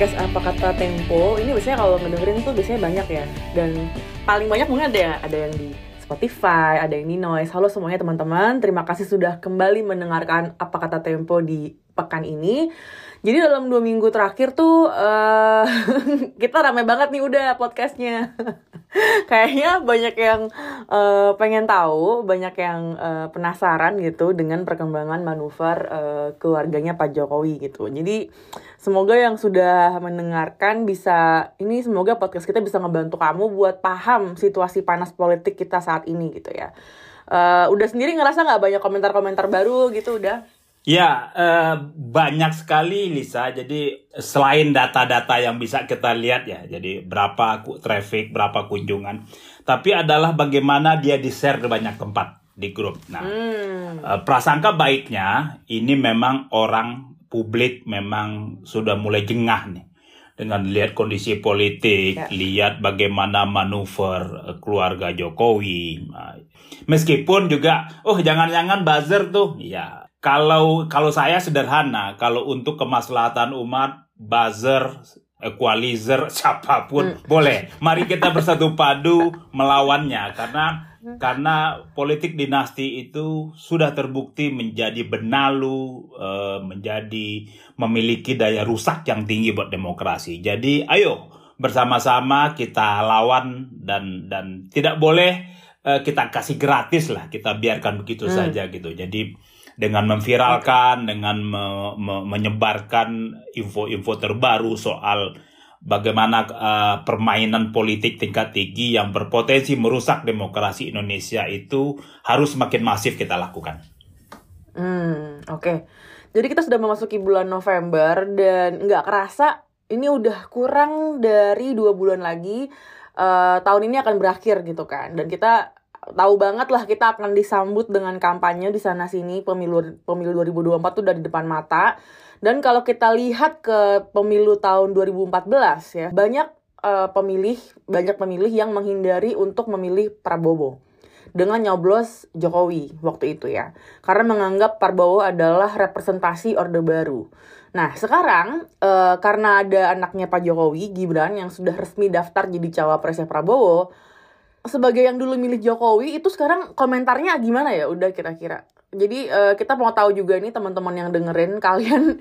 podcast apa kata Tempo. Ini biasanya kalau ngedengerin tuh biasanya banyak ya. Dan paling banyak mungkin ada ada yang di Spotify, ada yang di Noise. Halo semuanya teman-teman, terima kasih sudah kembali mendengarkan apa kata Tempo di pekan ini. Jadi dalam dua minggu terakhir tuh uh, kita rame banget nih udah podcastnya. Kayaknya banyak yang uh, pengen tahu, banyak yang uh, penasaran gitu dengan perkembangan manuver uh, keluarganya Pak Jokowi gitu. Jadi semoga yang sudah mendengarkan bisa ini semoga podcast kita bisa ngebantu kamu buat paham situasi panas politik kita saat ini gitu ya. Uh, udah sendiri ngerasa nggak banyak komentar-komentar baru gitu udah? Ya, eh, banyak sekali Lisa. Jadi selain data-data yang bisa kita lihat ya, jadi berapa traffic, berapa kunjungan, tapi adalah bagaimana dia di-share di banyak tempat di grup. Nah, hmm. eh, prasangka baiknya ini memang orang publik memang sudah mulai jengah nih dengan lihat kondisi politik, ya. lihat bagaimana manuver eh, keluarga Jokowi. Nah, meskipun juga, oh jangan-jangan buzzer tuh, ya kalau kalau saya sederhana, kalau untuk kemaslahatan umat, buzzer, equalizer, siapa pun hmm. boleh. Mari kita bersatu padu melawannya karena karena politik dinasti itu sudah terbukti menjadi benalu, uh, menjadi memiliki daya rusak yang tinggi buat demokrasi. Jadi ayo bersama-sama kita lawan dan dan tidak boleh uh, kita kasih gratis lah, kita biarkan begitu hmm. saja gitu. Jadi dengan memviralkan, dengan me, me, menyebarkan info-info terbaru soal bagaimana uh, permainan politik tingkat tinggi yang berpotensi merusak demokrasi Indonesia itu harus semakin masif kita lakukan. Hmm, oke. Okay. Jadi kita sudah memasuki bulan November dan nggak kerasa ini udah kurang dari dua bulan lagi uh, tahun ini akan berakhir gitu kan. Dan kita tahu banget lah kita akan disambut dengan kampanye di sana sini pemilu pemilu 2024 tuh dari depan mata dan kalau kita lihat ke pemilu tahun 2014 ya banyak uh, pemilih banyak pemilih yang menghindari untuk memilih Prabowo dengan nyoblos Jokowi waktu itu ya karena menganggap Prabowo adalah representasi Orde Baru. Nah sekarang uh, karena ada anaknya Pak Jokowi Gibran yang sudah resmi daftar jadi cawapresnya Prabowo sebagai yang dulu milih Jokowi itu sekarang komentarnya gimana ya udah kira-kira? Jadi uh, kita mau tahu juga nih teman-teman yang dengerin kalian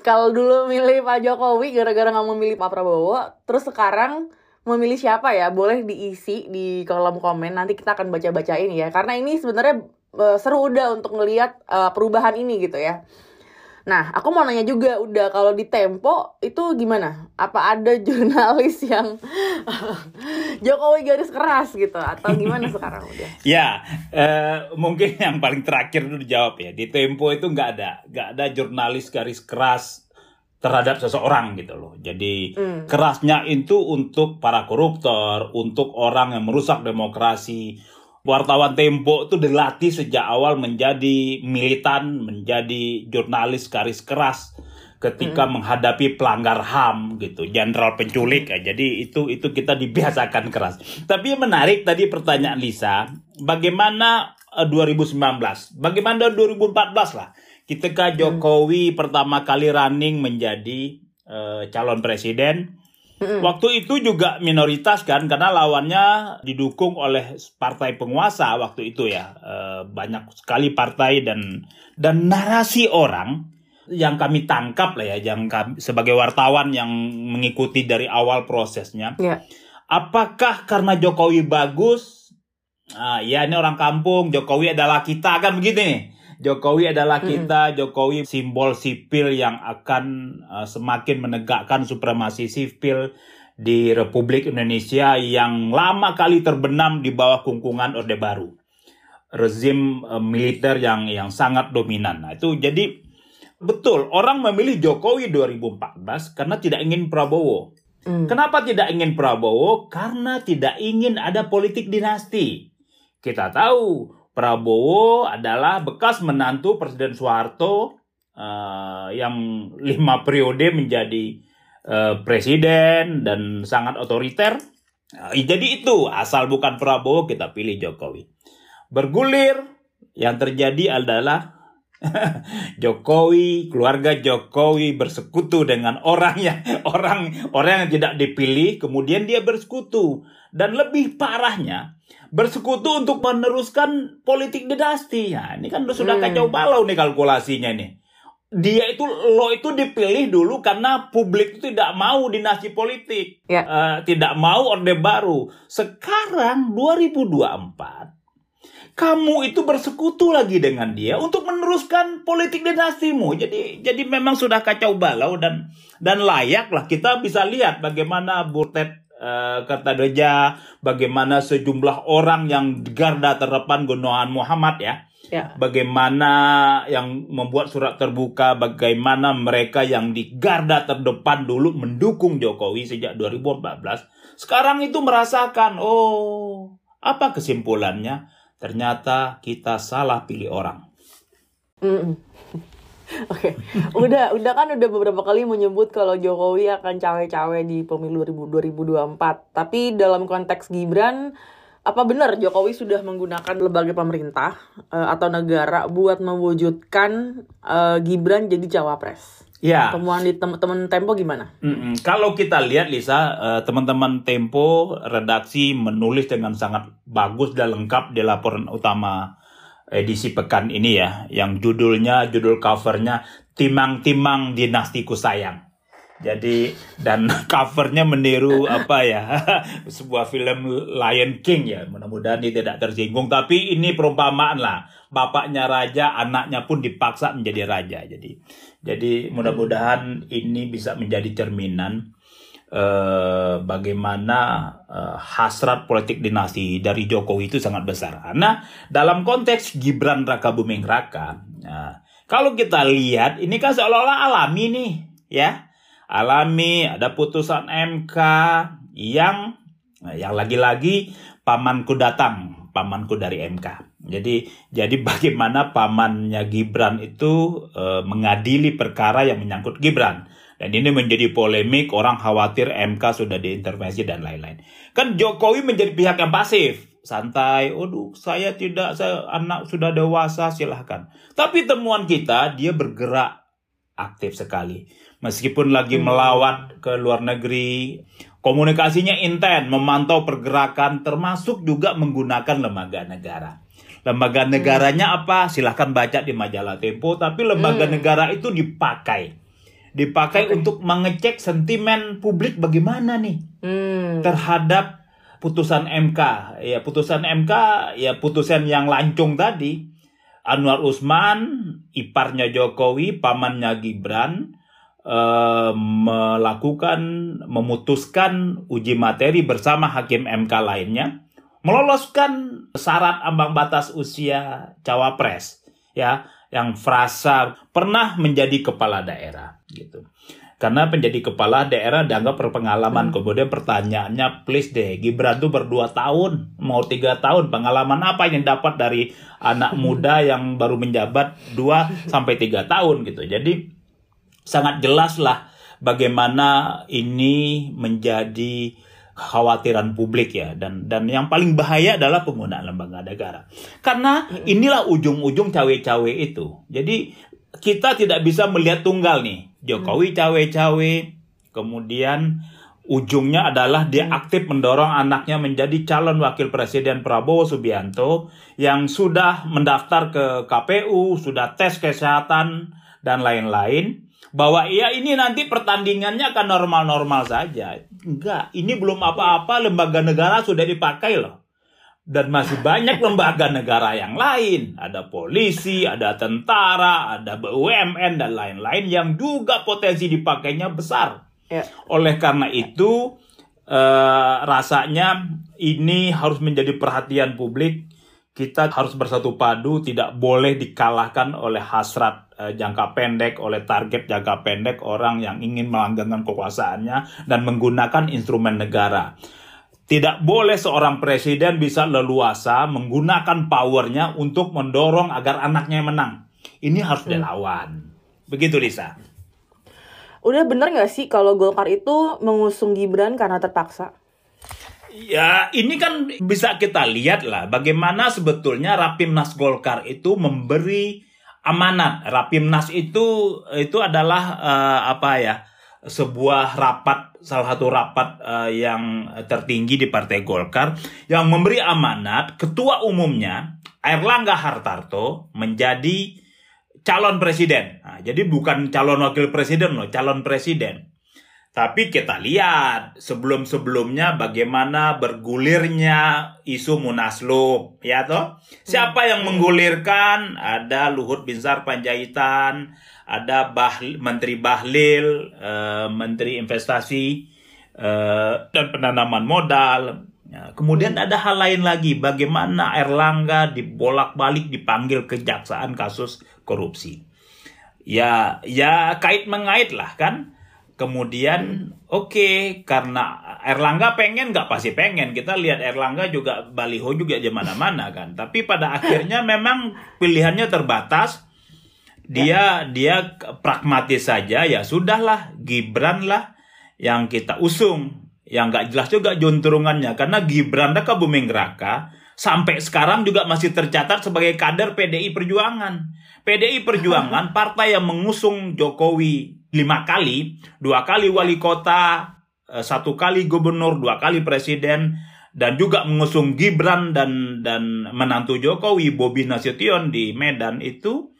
kalau dulu milih Pak Jokowi gara-gara nggak mau milih Pak Prabowo terus sekarang memilih siapa ya? Boleh diisi di kolom komen nanti kita akan baca-bacain ya. Karena ini sebenarnya uh, seru udah untuk ngelihat uh, perubahan ini gitu ya Nah, aku mau nanya juga, udah kalau di Tempo itu gimana? Apa ada jurnalis yang Jokowi garis keras gitu atau gimana sekarang udah? ya, uh, mungkin yang paling terakhir itu dijawab ya. Di Tempo itu nggak ada, nggak ada jurnalis garis keras terhadap seseorang gitu loh. Jadi hmm. kerasnya itu untuk para koruptor, untuk orang yang merusak demokrasi, wartawan Tempo itu dilatih sejak awal menjadi militan, menjadi jurnalis garis keras ketika hmm. menghadapi pelanggar HAM gitu, jenderal penculik ya. Jadi itu itu kita dibiasakan keras. Tapi yang menarik tadi pertanyaan Lisa, bagaimana 2019? Eh, bagaimana 2014 lah? Ketika hmm. Jokowi hmm. pertama kali running menjadi uh, calon presiden, Waktu itu juga minoritas kan karena lawannya didukung oleh partai penguasa waktu itu ya e, banyak sekali partai dan dan narasi orang yang kami tangkap lah ya yang kami, sebagai wartawan yang mengikuti dari awal prosesnya. Yeah. Apakah karena Jokowi bagus? Ah, ya ini orang kampung Jokowi adalah kita kan begitu nih. Jokowi adalah kita, hmm. Jokowi simbol sipil yang akan uh, semakin menegakkan supremasi sipil di Republik Indonesia yang lama kali terbenam di bawah kungkungan Orde Baru. Rezim uh, militer yang yang sangat dominan. Nah, itu jadi betul orang memilih Jokowi 2014 karena tidak ingin Prabowo. Hmm. Kenapa tidak ingin Prabowo? Karena tidak ingin ada politik dinasti. Kita tahu Prabowo adalah bekas menantu Presiden Soeharto uh, yang lima periode menjadi uh, presiden dan sangat otoriter. Uh, jadi itu asal bukan Prabowo kita pilih Jokowi. Bergulir yang terjadi adalah Jokowi, keluarga Jokowi bersekutu dengan orang yang orang orang yang tidak dipilih, kemudian dia bersekutu. Dan lebih parahnya, bersekutu untuk meneruskan politik dinasti. Ya, ini kan sudah hmm. kacau balau nih kalkulasinya nih. Dia itu lo itu dipilih dulu karena publik itu tidak mau dinasti politik, ya. uh, tidak mau orde baru. Sekarang 2024 kamu itu bersekutu lagi dengan dia untuk meneruskan politik dinastimu. Jadi jadi memang sudah kacau balau dan dan layak lah kita bisa lihat bagaimana Burtet uh, Kertadeja, bagaimana sejumlah orang yang garda terdepan Gunawan Muhammad ya. Ya. Bagaimana yang membuat surat terbuka, bagaimana mereka yang di garda terdepan dulu mendukung Jokowi sejak 2014, sekarang itu merasakan, oh, apa kesimpulannya? Ternyata kita salah pilih orang. Mm. Oke, okay. udah udah kan udah beberapa kali menyebut kalau Jokowi akan cawe-cawe di pemilu 2024. Tapi dalam konteks Gibran, apa benar Jokowi sudah menggunakan lembaga pemerintah uh, atau negara buat mewujudkan uh, Gibran jadi cawapres? Ya. Temuan di teman-teman Tempo gimana? Mm-mm. Kalau kita lihat Lisa, uh, teman-teman Tempo redaksi menulis dengan sangat bagus dan lengkap di laporan utama edisi pekan ini ya, yang judulnya, judul covernya Timang-timang Dinastiku Sayang. Jadi dan covernya meniru apa ya? Sebuah film Lion King ya. Mudah-mudahan ini tidak tersinggung. Tapi ini perumpamaan lah. Bapaknya raja anaknya pun dipaksa menjadi raja. Jadi jadi mudah-mudahan ini bisa menjadi cerminan eh, bagaimana eh, hasrat politik dinasti dari Jokowi itu sangat besar. Karena dalam konteks Gibran Raka Buming Raka, nah, kalau kita lihat ini kan seolah-olah alami nih, ya. Alami ada putusan MK yang yang lagi-lagi pamanku datang, pamanku dari MK. Jadi jadi bagaimana pamannya Gibran itu e, mengadili perkara yang menyangkut Gibran. Dan ini menjadi polemik, orang khawatir MK sudah diintervensi dan lain-lain. Kan Jokowi menjadi pihak yang pasif, santai. Aduh, saya tidak, saya anak sudah dewasa, silahkan. Tapi temuan kita, dia bergerak aktif sekali. Meskipun lagi melawat ke luar negeri, komunikasinya intens, memantau pergerakan, termasuk juga menggunakan lembaga negara. Lembaga hmm. negaranya apa? Silahkan baca di majalah Tempo. Tapi lembaga hmm. negara itu dipakai, dipakai okay. untuk mengecek sentimen publik bagaimana nih hmm. terhadap putusan MK. Ya putusan MK, ya putusan yang lancung tadi. Anwar Usman, iparnya Jokowi, pamannya Gibran, eh, melakukan memutuskan uji materi bersama hakim MK lainnya meloloskan syarat ambang batas usia cawapres ya yang frasa pernah menjadi kepala daerah gitu. Karena menjadi kepala daerah dianggap berpengalaman. Hmm. Kemudian pertanyaannya, please deh, Gibran tuh berdua tahun, mau tiga tahun, pengalaman apa yang dapat dari anak muda yang baru menjabat dua sampai tiga tahun gitu. Jadi sangat jelas lah bagaimana ini menjadi kekhawatiran publik ya dan dan yang paling bahaya adalah penggunaan lembaga negara karena inilah ujung-ujung cawe-cawe itu jadi kita tidak bisa melihat tunggal nih Jokowi mm. cawe-cawe kemudian ujungnya adalah dia mm. aktif mendorong anaknya menjadi calon wakil presiden Prabowo Subianto yang sudah mendaftar ke KPU sudah tes kesehatan dan lain-lain bahwa ya ini nanti pertandingannya akan normal-normal saja. Enggak, ini belum apa-apa lembaga negara sudah dipakai loh. Dan masih banyak lembaga negara yang lain. Ada polisi, ada tentara, ada BUMN, dan lain-lain yang juga potensi dipakainya besar. Ya. Oleh karena itu, eh, rasanya ini harus menjadi perhatian publik. Kita harus bersatu padu, tidak boleh dikalahkan oleh hasrat uh, jangka pendek oleh target jangka pendek orang yang ingin melanggengkan kekuasaannya dan menggunakan instrumen negara. Tidak boleh seorang presiden bisa leluasa menggunakan powernya untuk mendorong agar anaknya menang. Ini harus hmm. dilawan. Begitu Lisa. Udah bener gak sih kalau Golkar itu mengusung Gibran karena terpaksa? Ya, ini kan bisa kita lihat lah bagaimana sebetulnya Rapimnas Golkar itu memberi amanat Rapimnas itu itu adalah uh, apa ya sebuah rapat salah satu rapat uh, yang tertinggi di Partai Golkar yang memberi amanat ketua umumnya Erlangga Hartarto menjadi calon presiden. Nah, jadi bukan calon wakil presiden loh, calon presiden. Tapi kita lihat sebelum-sebelumnya bagaimana bergulirnya isu Munaslup, ya toh? Siapa yang menggulirkan? Ada Luhut Binsar Panjaitan, ada bah Menteri Bahlil, uh, Menteri Investasi uh, dan penanaman modal. Ya, kemudian ada hal lain lagi, bagaimana Erlangga dibolak-balik dipanggil kejaksaan kasus korupsi. Ya, ya kait mengait lah kan Kemudian oke okay, karena Erlangga pengen nggak pasti pengen kita lihat Erlangga juga baliho juga di mana-mana kan. Tapi pada akhirnya memang pilihannya terbatas. Dia dia pragmatis saja ya sudahlah Gibran lah yang kita usung. Yang nggak jelas juga junturungannya karena Gibran ke Buming Raka sampai sekarang juga masih tercatat sebagai kader PDI Perjuangan. PDI Perjuangan partai yang mengusung Jokowi lima kali, dua kali wali kota, eh, satu kali gubernur, dua kali presiden, dan juga mengusung Gibran dan dan menantu Jokowi Bobi Nasution di Medan itu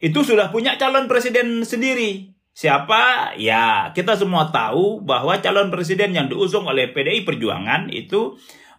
itu sudah punya calon presiden sendiri. Siapa? Ya, kita semua tahu bahwa calon presiden yang diusung oleh PDI Perjuangan itu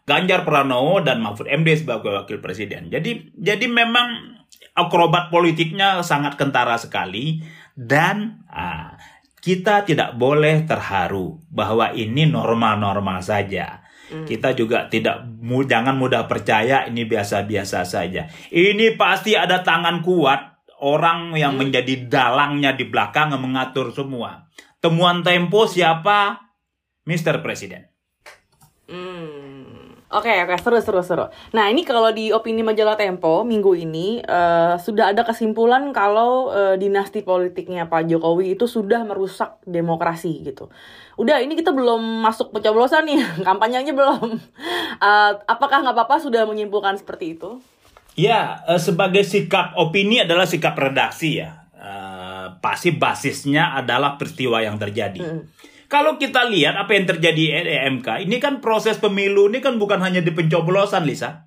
Ganjar Pranowo dan Mahfud MD sebagai wakil presiden. Jadi jadi memang akrobat politiknya sangat kentara sekali dan ah, kita tidak boleh terharu bahwa ini normal-normal saja. Hmm. Kita juga tidak jangan mudah percaya ini biasa-biasa saja. Ini pasti ada tangan kuat orang yang hmm. menjadi dalangnya di belakang yang mengatur semua. Temuan Tempo siapa? Mr. Presiden. Oke okay, oke okay, seru seru seru. Nah ini kalau di opini majalah Tempo minggu ini uh, sudah ada kesimpulan kalau uh, dinasti politiknya Pak Jokowi itu sudah merusak demokrasi gitu. Udah ini kita belum masuk pencoblosan nih kampanyenya belum. Uh, apakah nggak apa-apa sudah menyimpulkan seperti itu? Ya uh, sebagai sikap opini adalah sikap redaksi ya. Uh, pasti basisnya adalah peristiwa yang terjadi. Hmm kalau kita lihat apa yang terjadi di EMK, ini kan proses pemilu ini kan bukan hanya di pencoblosan, Lisa.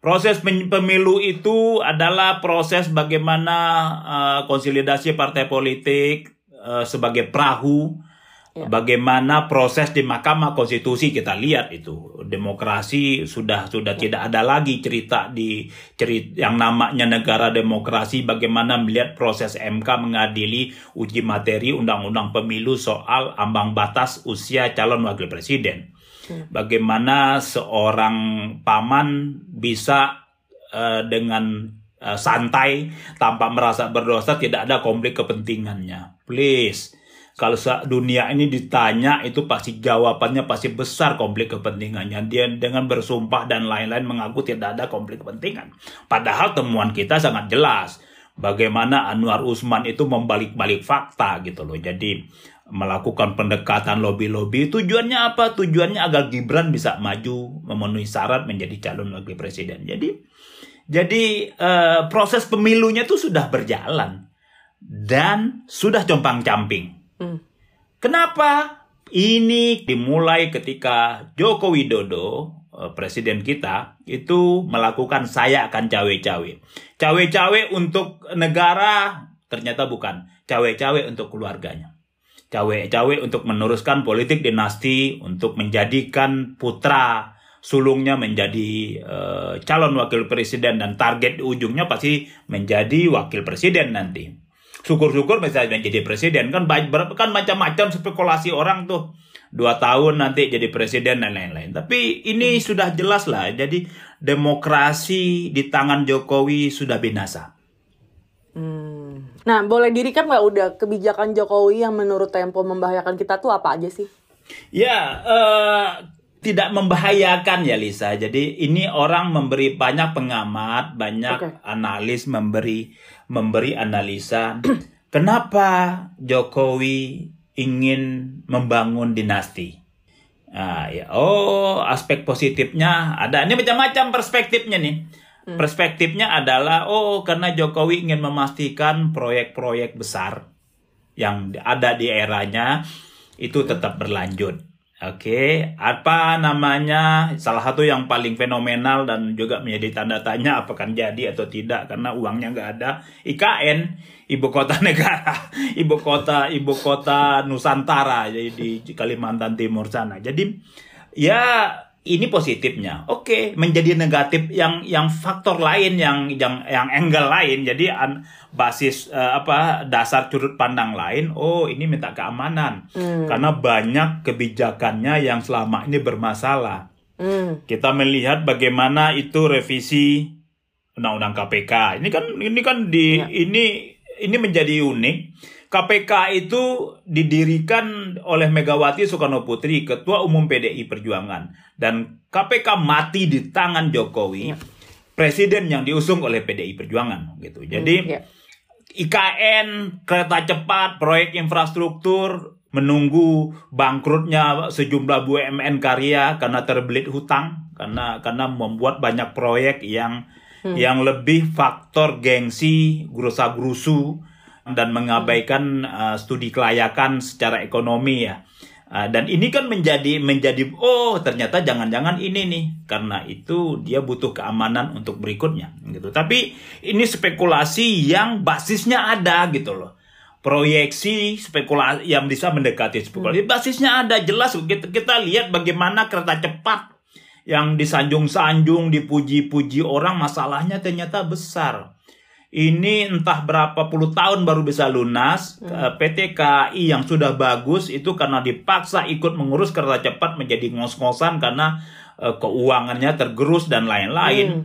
Proses pemilu itu adalah proses bagaimana uh, konsolidasi partai politik uh, sebagai perahu Ya. Bagaimana proses di Mahkamah Konstitusi kita lihat itu demokrasi sudah sudah ya. tidak ada lagi cerita di cerita yang namanya negara demokrasi bagaimana melihat proses MK mengadili uji materi undang-undang pemilu soal ambang batas usia calon wakil presiden. Ya. Bagaimana seorang paman bisa uh, dengan uh, santai tanpa merasa berdosa tidak ada konflik kepentingannya. Please kalau dunia ini ditanya itu pasti jawabannya pasti besar konflik kepentingannya. Dia dengan bersumpah dan lain-lain mengaku tidak ada konflik kepentingan. Padahal temuan kita sangat jelas. Bagaimana Anwar Usman itu membalik-balik fakta gitu loh. Jadi melakukan pendekatan lobby-lobby tujuannya apa? Tujuannya agar Gibran bisa maju memenuhi syarat menjadi calon wakil presiden. Jadi jadi uh, proses pemilunya itu sudah berjalan dan sudah compang-camping Hmm. Kenapa? Ini dimulai ketika Joko Widodo, eh, presiden kita, itu melakukan saya akan cawe-cawe. Cawe-cawe untuk negara ternyata bukan. Cawe-cawe untuk keluarganya. Cawe-cawe untuk meneruskan politik dinasti, untuk menjadikan putra sulungnya menjadi uh, calon wakil presiden dan target ujungnya pasti menjadi wakil presiden nanti syukur-syukur misalnya jadi presiden kan banyak kan macam-macam spekulasi orang tuh dua tahun nanti jadi presiden dan lain-lain tapi ini sudah jelas lah jadi demokrasi di tangan Jokowi sudah binasa hmm. nah boleh dirikan nggak udah kebijakan Jokowi yang menurut Tempo membahayakan kita tuh apa aja sih ya uh, tidak membahayakan ya Lisa. Jadi ini orang memberi banyak pengamat, banyak okay. analis memberi memberi analisa kenapa Jokowi ingin membangun dinasti. Nah, ya, oh aspek positifnya ada. Ini macam-macam perspektifnya nih. Hmm. Perspektifnya adalah oh karena Jokowi ingin memastikan proyek-proyek besar yang ada di eranya itu tetap berlanjut. Oke, okay. apa namanya? Salah satu yang paling fenomenal dan juga menjadi tanda tanya apakah jadi atau tidak karena uangnya nggak ada. IKN, ibu kota negara, ibu kota ibu kota Nusantara jadi di Kalimantan Timur sana. Jadi ya ini positifnya. Oke, okay, menjadi negatif yang yang faktor lain yang yang yang angle lain. Jadi an, basis uh, apa dasar sudut pandang lain. Oh, ini minta keamanan. Hmm. Karena banyak kebijakannya yang selama ini bermasalah. Hmm. Kita melihat bagaimana itu revisi undang-undang KPK. Ini kan ini kan di ya. ini ini menjadi unik KPK itu didirikan oleh Megawati Soekarno Putri, Ketua Umum PDI Perjuangan. Dan KPK mati di tangan Jokowi, ya. presiden yang diusung oleh PDI Perjuangan. gitu. Jadi hmm, ya. IKN, kereta cepat, proyek infrastruktur, menunggu bangkrutnya sejumlah BUMN karya karena terbelit hutang, karena karena membuat banyak proyek yang hmm. yang lebih faktor gengsi, gerusa-gerusu, dan mengabaikan uh, studi kelayakan secara ekonomi ya. Uh, dan ini kan menjadi menjadi oh ternyata jangan-jangan ini nih karena itu dia butuh keamanan untuk berikutnya gitu. Tapi ini spekulasi yang basisnya ada gitu loh. Proyeksi spekulasi yang bisa mendekati spekulasi hmm. basisnya ada jelas kita, kita lihat bagaimana kereta cepat yang disanjung-sanjung dipuji-puji orang masalahnya ternyata besar ini entah berapa puluh tahun baru bisa lunas. Hmm. Eh, PT KAI yang sudah bagus itu karena dipaksa ikut mengurus kereta cepat menjadi ngos-ngosan karena uh, keuangannya tergerus dan lain-lain. Hmm.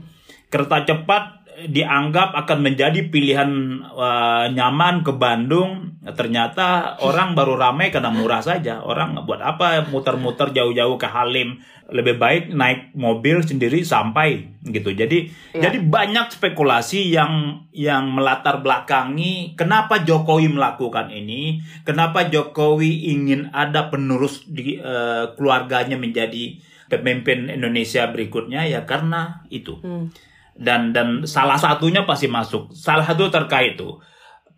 Kereta cepat dianggap akan menjadi pilihan uh, nyaman ke Bandung. Ternyata orang baru ramai karena murah saja. Orang buat apa muter-muter jauh-jauh ke Halim lebih baik naik mobil sendiri sampai gitu. Jadi ya. jadi banyak spekulasi yang yang melatar belakangi kenapa Jokowi melakukan ini, kenapa Jokowi ingin ada penerus di uh, keluarganya menjadi pemimpin Indonesia berikutnya ya karena itu. Hmm. Dan dan salah satunya pasti masuk. Salah satu terkait itu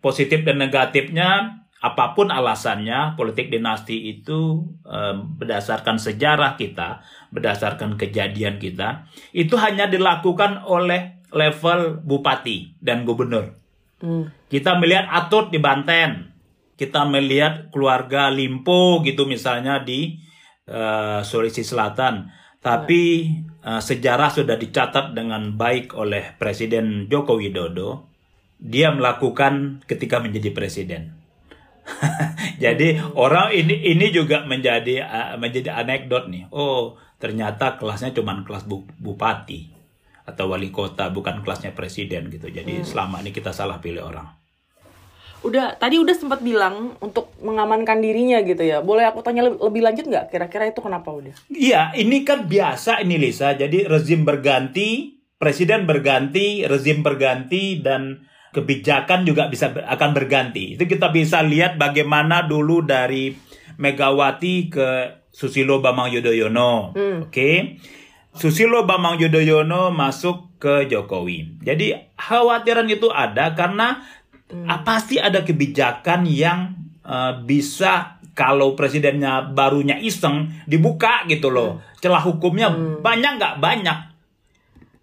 positif dan negatifnya apa pun alasannya, politik dinasti itu eh, berdasarkan sejarah kita, berdasarkan kejadian kita, itu hanya dilakukan oleh level bupati dan gubernur. Hmm. Kita melihat Atut di Banten, kita melihat keluarga Limpo gitu misalnya di eh, Sulawesi Selatan, tapi eh, sejarah sudah dicatat dengan baik oleh Presiden Joko Widodo. Dia melakukan ketika menjadi presiden Jadi orang ini ini juga menjadi uh, menjadi anekdot nih. Oh, ternyata kelasnya cuma kelas bu, bupati atau wali kota, bukan kelasnya presiden gitu. Jadi hmm. selama ini kita salah pilih orang. Udah tadi udah sempat bilang untuk mengamankan dirinya gitu ya. Boleh aku tanya lebih lanjut nggak? Kira-kira itu kenapa udah? Iya, ini kan biasa ini Lisa. Jadi rezim berganti, presiden berganti, rezim berganti dan kebijakan juga bisa akan berganti. Itu kita bisa lihat bagaimana dulu dari Megawati ke Susilo Bambang Yudhoyono. Hmm. Oke. Okay? Susilo Bambang Yudhoyono masuk ke Jokowi. Jadi khawatiran itu ada karena hmm. pasti ada kebijakan yang uh, bisa kalau presidennya barunya iseng dibuka gitu loh. Hmm. Celah hukumnya hmm. banyak nggak banyak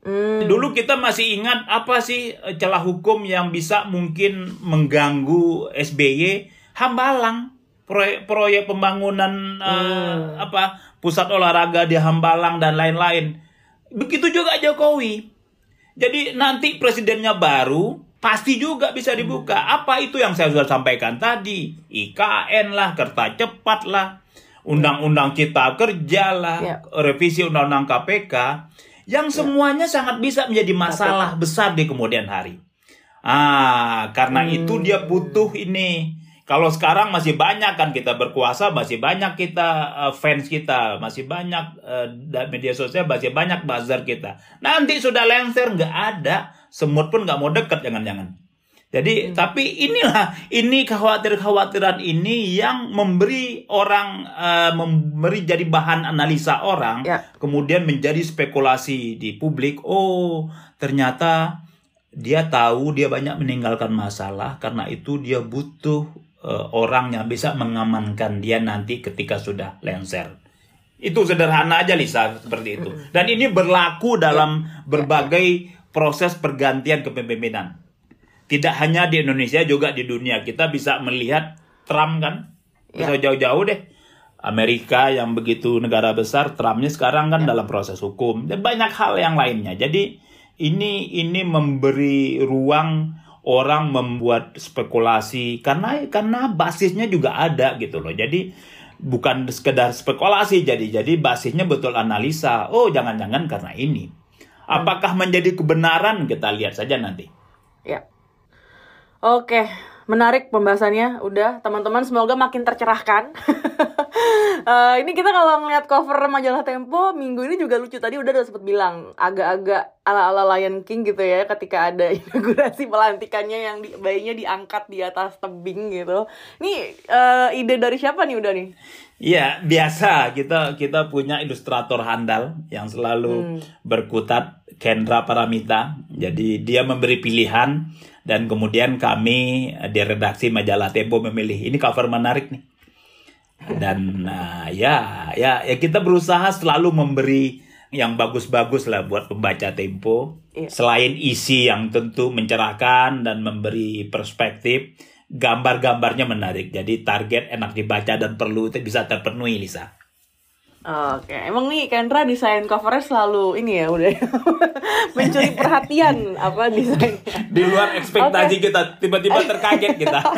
Hmm. Dulu kita masih ingat apa sih eh, celah hukum yang bisa mungkin mengganggu SBY Hambalang proyek proyek pembangunan eh, hmm. uh, apa pusat olahraga di Hambalang dan lain-lain. Begitu juga Jokowi. Jadi nanti presidennya baru pasti juga bisa dibuka. Hmm. Apa itu yang saya sudah sampaikan tadi? IKN lah, kereta cepat lah, undang-undang cipta kerja lah, yeah. revisi undang-undang KPK yang ya. semuanya ya. sangat bisa menjadi masalah besar di kemudian hari. Ah, karena hmm. itu dia butuh ini. Kalau sekarang masih banyak kan kita berkuasa, masih banyak kita uh, fans kita, masih banyak uh, media sosial, masih banyak buzzer kita. Nanti sudah lengser nggak ada, semut pun nggak mau deket jangan-jangan. Jadi hmm. tapi inilah ini kekhawatiran-kekhawatiran ini yang memberi orang uh, memberi jadi bahan analisa orang, ya. kemudian menjadi spekulasi di publik. Oh ternyata dia tahu dia banyak meninggalkan masalah karena itu dia butuh uh, orang yang bisa mengamankan dia nanti ketika sudah lengser. Itu sederhana aja Lisa seperti itu. Hmm. Dan ini berlaku dalam ya. berbagai proses pergantian kepemimpinan tidak hanya di Indonesia juga di dunia. Kita bisa melihat Trump kan? Bisa ya. jauh-jauh deh. Amerika yang begitu negara besar Trumpnya sekarang kan ya. dalam proses hukum. Dan banyak hal yang lainnya. Jadi ini ini memberi ruang orang membuat spekulasi. Karena karena basisnya juga ada gitu loh. Jadi bukan sekedar spekulasi jadi. Jadi basisnya betul analisa. Oh jangan-jangan karena ini. Apakah menjadi kebenaran? Kita lihat saja nanti. ya Oke, menarik pembahasannya. Udah, teman-teman semoga makin tercerahkan. uh, ini kita kalau ngeliat cover majalah Tempo minggu ini juga lucu. Tadi udah udah sempet bilang agak-agak ala-ala Lion King gitu ya ketika ada inaugurasi pelantikannya yang di, bayinya diangkat di atas tebing gitu. Ini uh, ide dari siapa nih udah nih? Iya, biasa kita kita punya ilustrator handal yang selalu hmm. berkutat Kendra Paramita. Jadi dia memberi pilihan dan kemudian kami eh, di redaksi majalah Tempo memilih ini cover menarik nih. Dan uh, ya ya ya kita berusaha selalu memberi yang bagus-bagus lah buat pembaca Tempo. Iya. selain isi yang tentu mencerahkan dan memberi perspektif gambar-gambarnya menarik. Jadi target enak dibaca dan perlu bisa terpenuhi Lisa Oke, emang nih Kendra desain covernya selalu ini ya udah mencuri perhatian apa desain. Di luar ekspektasi okay. kita, tiba-tiba terkaget kita.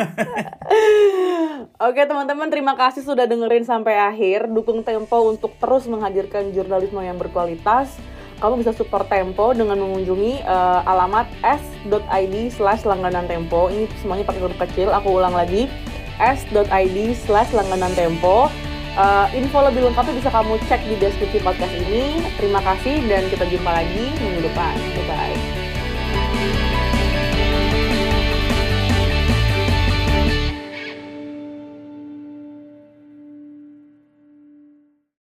Oke teman-teman, terima kasih sudah dengerin sampai akhir. Dukung Tempo untuk terus menghadirkan jurnalisme yang berkualitas. Kamu bisa support Tempo dengan mengunjungi uh, alamat s.id slash langganan Tempo. Ini semuanya pakai huruf kecil, aku ulang lagi. s.id slash langganan Tempo Uh, info lebih lengkapnya bisa kamu cek di deskripsi podcast ini. Terima kasih dan kita jumpa lagi minggu depan. Bye bye.